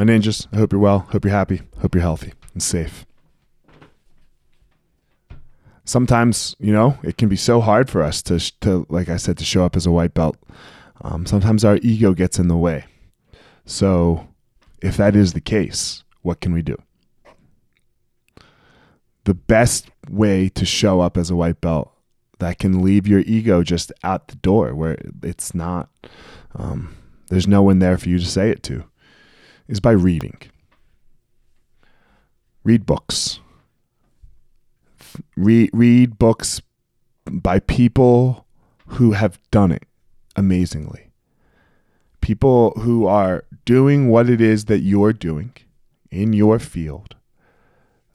My ninjas, I hope you're well. Hope you're happy. Hope you're healthy and safe. Sometimes, you know, it can be so hard for us to, to like I said, to show up as a white belt. Um, sometimes our ego gets in the way. So, if that is the case, what can we do? The best way to show up as a white belt that can leave your ego just out the door where it's not, um, there's no one there for you to say it to, is by reading. Read books. Read, read books by people who have done it amazingly. People who are doing what it is that you're doing in your field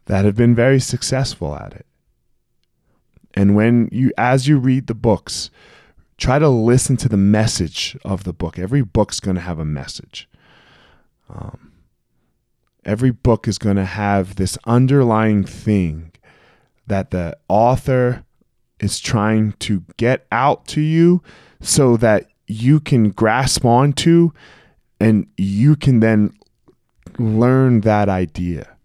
that have been very successful at it. And when you, as you read the books, try to listen to the message of the book. Every book's going to have a message. Every book is going to have this underlying thing that the author is trying to get out to you so that you can grasp onto and you can then learn that idea.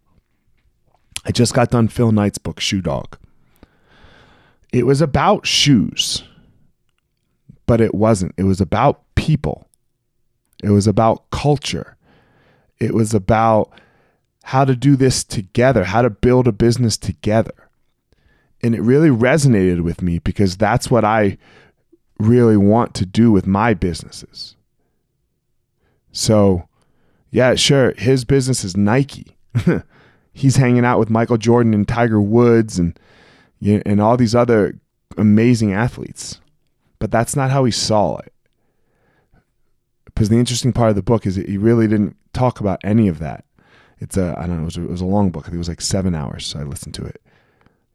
I just got done Phil Knight's book, Shoe Dog. It was about shoes, but it wasn't. It was about people, it was about culture, it was about how to do this together, how to build a business together. And it really resonated with me because that's what I really want to do with my businesses. So, yeah, sure, his business is Nike. He's hanging out with Michael Jordan and Tiger Woods and and all these other amazing athletes. But that's not how he saw it. Because the interesting part of the book is that he really didn't talk about any of that. It's a I don't know, it was a, it was a long book. I think it was like 7 hours, so I listened to it.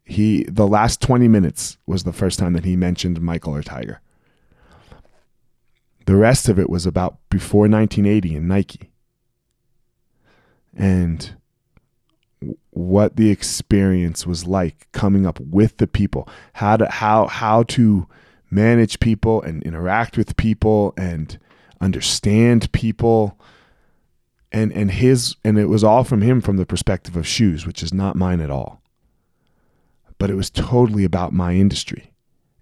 He the last 20 minutes was the first time that he mentioned Michael or Tiger. The rest of it was about before 1980 and Nike. And what the experience was like coming up with the people, how to how how to manage people and interact with people and understand people. And and his and it was all from him from the perspective of shoes, which is not mine at all. But it was totally about my industry.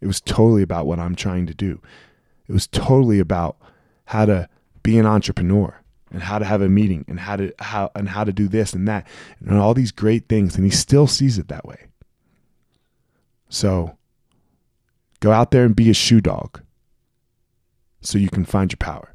It was totally about what I'm trying to do. It was totally about how to be an entrepreneur and how to have a meeting and how to how and how to do this and that and all these great things and he still sees it that way. So go out there and be a shoe dog so you can find your power.